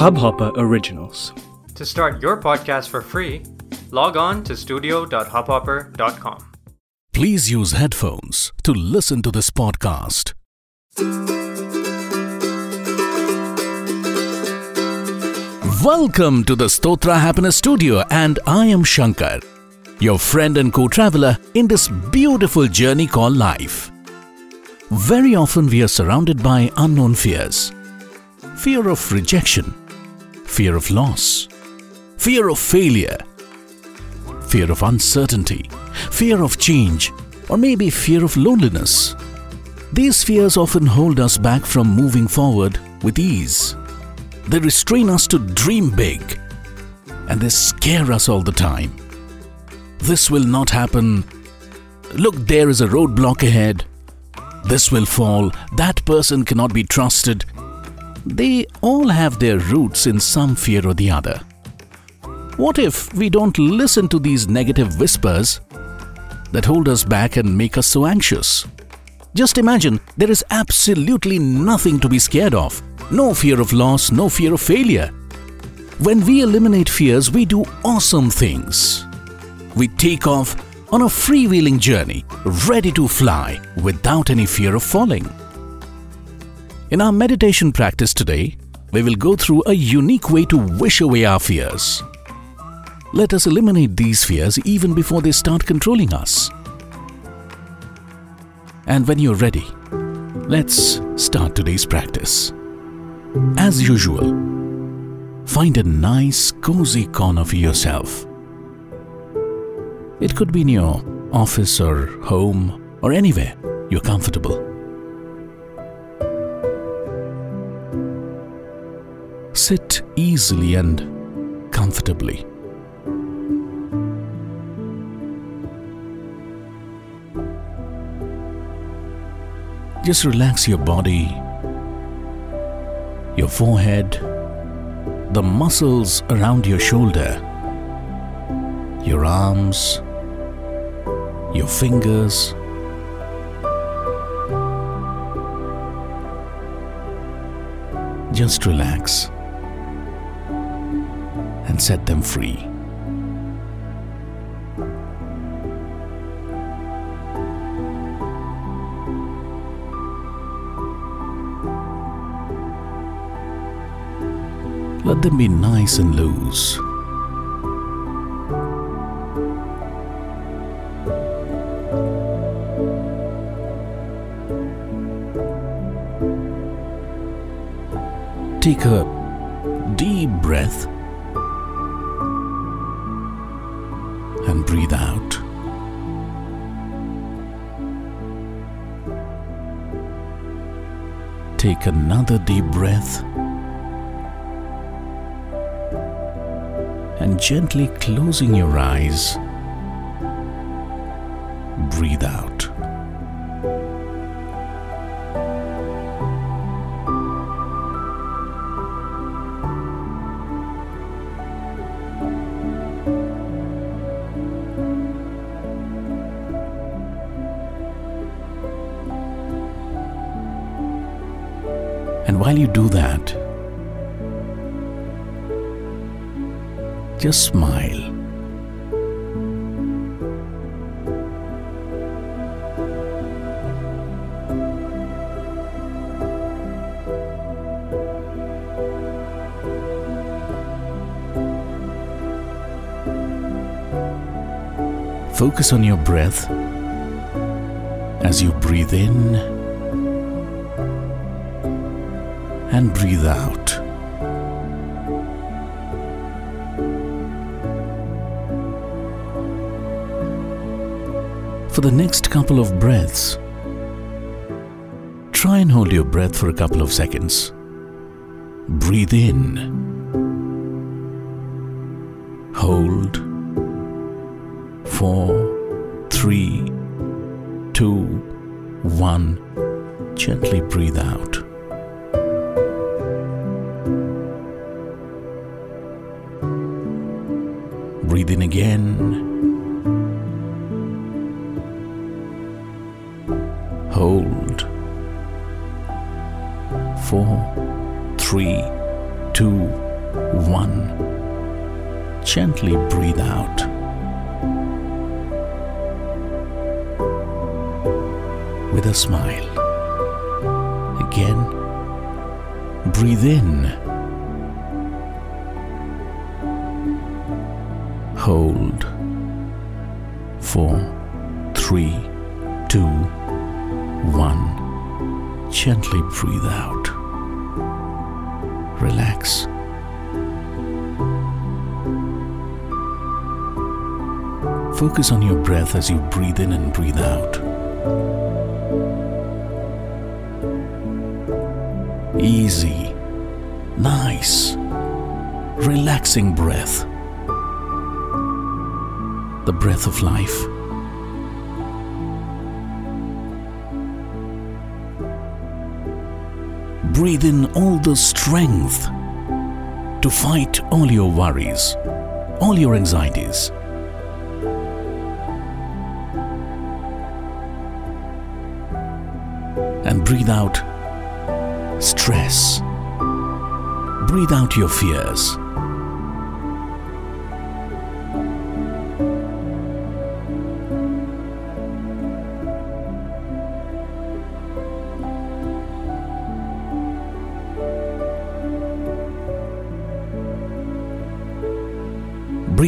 Hubhopper Originals. To start your podcast for free, log on to studio.hubhopper.com. Please use headphones to listen to this podcast. Welcome to the Stotra Happiness Studio, and I am Sankar, your friend and co traveler in this beautiful journey called life. Very often, we are surrounded by unknown fears fear of rejection, fear of loss, fear of failure, fear of uncertainty, fear of change, or maybe fear of loneliness. These fears often hold us back from moving forward with ease. They restrain us to dream big and they scare us all the time. This will not happen. Look, there is a roadblock ahead. This will fall. That person cannot be trusted. They all have their roots in some fear or the other. What if we don't listen to these negative whispers that hold us back and make us so anxious? Just imagine there is absolutely nothing to be scared of. No fear of loss, no fear of failure. When we eliminate fears, we do awesome things. We take off on a freewheeling journey, ready to fly without any fear of falling. In our meditation practice today, we will go through a unique way to wish away our fears. Let us eliminate these fears even before they start controlling us. And when you're ready, let's start today's practice. As usual, find a nice, cozy corner for yourself. It could be in your office or home or anywhere you're comfortable. Sit easily and comfortably. Just relax your body, your forehead, the muscles around your shoulder, your arms, your fingers. Just relax and set them free. Let them be nice and loose. Take a deep breath and breathe out. Take another deep breath and gently closing your eyes, breathe out. And while you do that, just smile. Focus on your breath as you breathe in and breathe out. For the next couple of breaths, try and hold your breath for a couple of seconds. Breathe in. Hold. Four, three, two, one. Gently breathe out. Hold. four, three, two, one. Gently breathe out. With a smile. Again, breathe in. Hold. Four, three, two, one. Gently breathe out. Relax. Focus on your breath as you breathe in and breathe out. Easy, nice, relaxing breath. The breath of life. Breathe in all the strength to fight all your worries, all your anxieties. And breathe out stress. Breathe out your fears.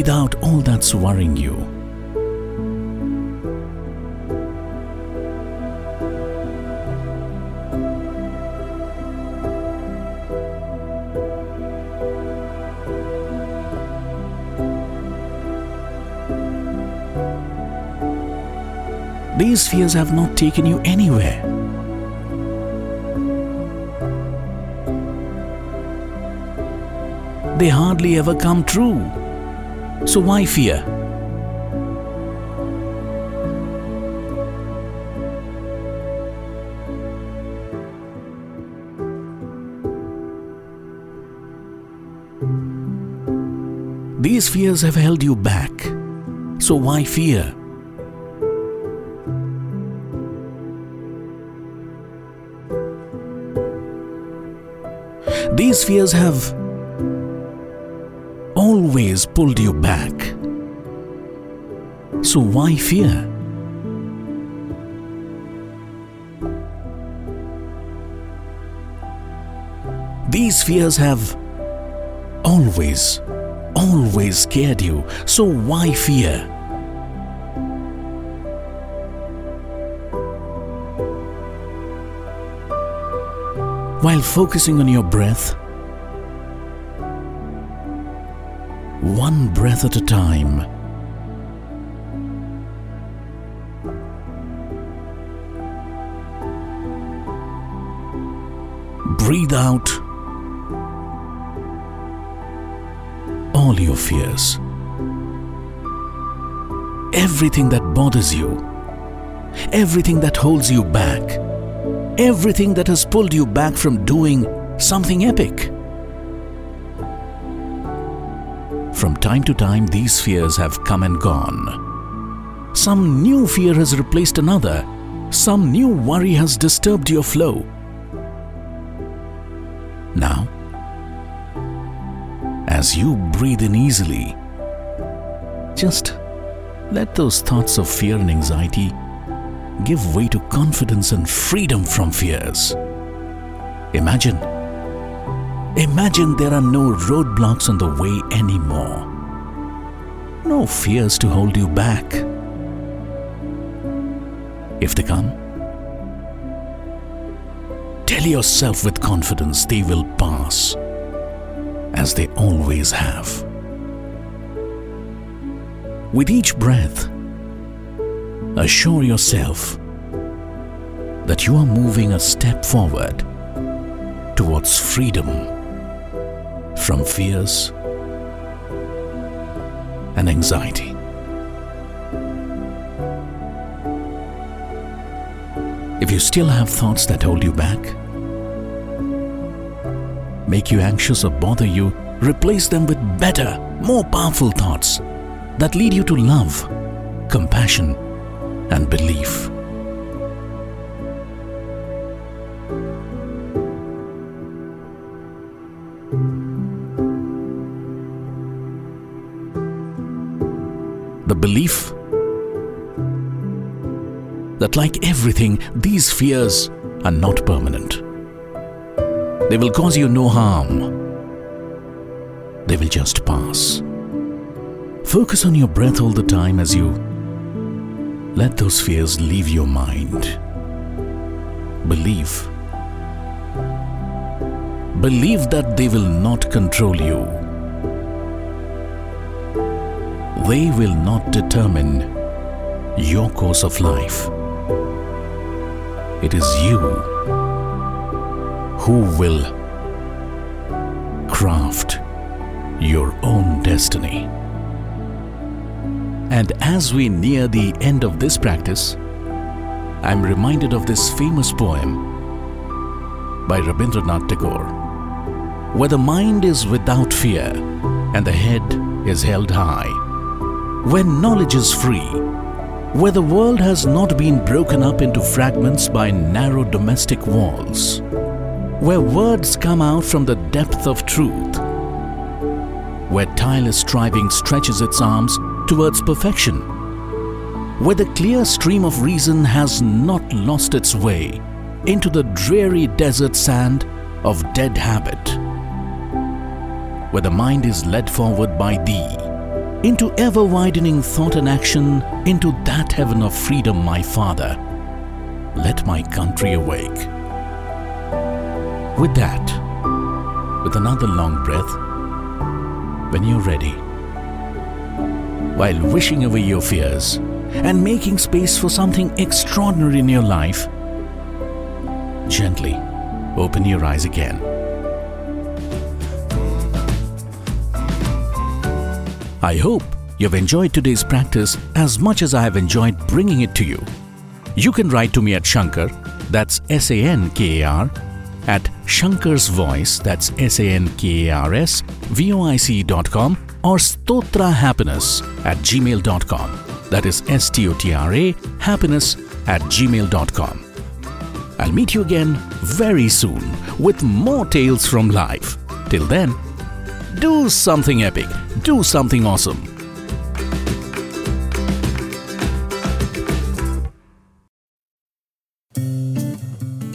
Breathe out all that's worrying you. These fears have not taken you anywhere. They hardly ever come true. So why fear? These fears have held you back. So why fear? These fears have always pulled you back. So why fear? These fears have always, always scared you. So why fear? While focusing on your breath, one breath at a time. Breathe out all your fears. Everything that bothers you, everything that holds you back, everything that has pulled you back from doing something epic. From time to time, these fears have come and gone. Some new fear has replaced another. Some new worry has disturbed your flow. Now, as you breathe in easily, just let those thoughts of fear and anxiety give way to confidence and freedom from fears. Imagine Imagine there are no roadblocks on the way anymore. No fears to hold you back. If they come, tell yourself with confidence they will pass, as they always have. With each breath, assure yourself that you are moving a step forward towards freedom from fears and anxiety. If you still have thoughts that hold you back, make you anxious or bother you, replace them with better, more powerful thoughts that lead you to love, compassion, and belief. Belief that, like everything, these fears are not permanent. They will cause you no harm, they will just pass. Focus on your breath all the time as you let those fears leave your mind. Believe. Believe that they will not control you. They will not determine your course of life. It is you who will craft your own destiny. And as we near the end of this practice, I'm reminded of this famous poem by Rabindranath Tagore, where the mind is without fear and the head is held high, where knowledge is free, where the world has not been broken up into fragments by narrow domestic walls, where words come out from the depth of truth, where tireless striving stretches its arms towards perfection, where the clear stream of reason has not lost its way into the dreary desert sand of dead habit, where the mind is led forward by thee into ever widening thought and action into that heaven of freedom, my Father. Let my country awake. With that, with another long breath, when you're ready, while wishing away your fears and making space for something extraordinary in your life, gently open your eyes again. I hope you've enjoyed today's practice as much as I have enjoyed bringing it to you. You can write to me at Sankar, that's S A N K A R, at Sankar's Voice, that's S A N K A R S, V O I C dot com, or Stotra Happiness at gmail.com. That is S T O T R A happiness at gmail.com. I'll meet you again very soon with more tales from life. Till then, do something epic, do something awesome.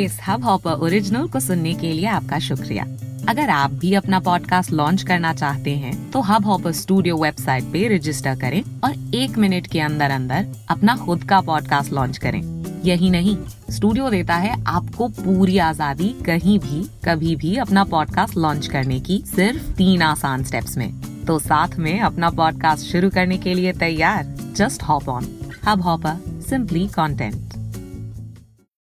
इस Hubhopper original को सुनने के लिए आपका शुक्रिया। अगर आप भी अपना पॉडकास्ट लॉन्च करना चाहते हैं तो हब हॉपर स्टूडियो वेबसाइट पे रजिस्टर करें और एक मिनट के अंदर अंदर अपना खुद का पॉडकास्ट लॉन्च करें। यही नहीं स्टूडियो देता है आपको पूरी आज़ादी कहीं भी, कभी भी अपना पॉडकास्ट लॉन्च करने की सिर्फ़ तीन आसान स्टेप्स में। तो साथ में अपना पॉडकास्ट शुरू करने के लिए तैयार just hop on Hubhopper simply content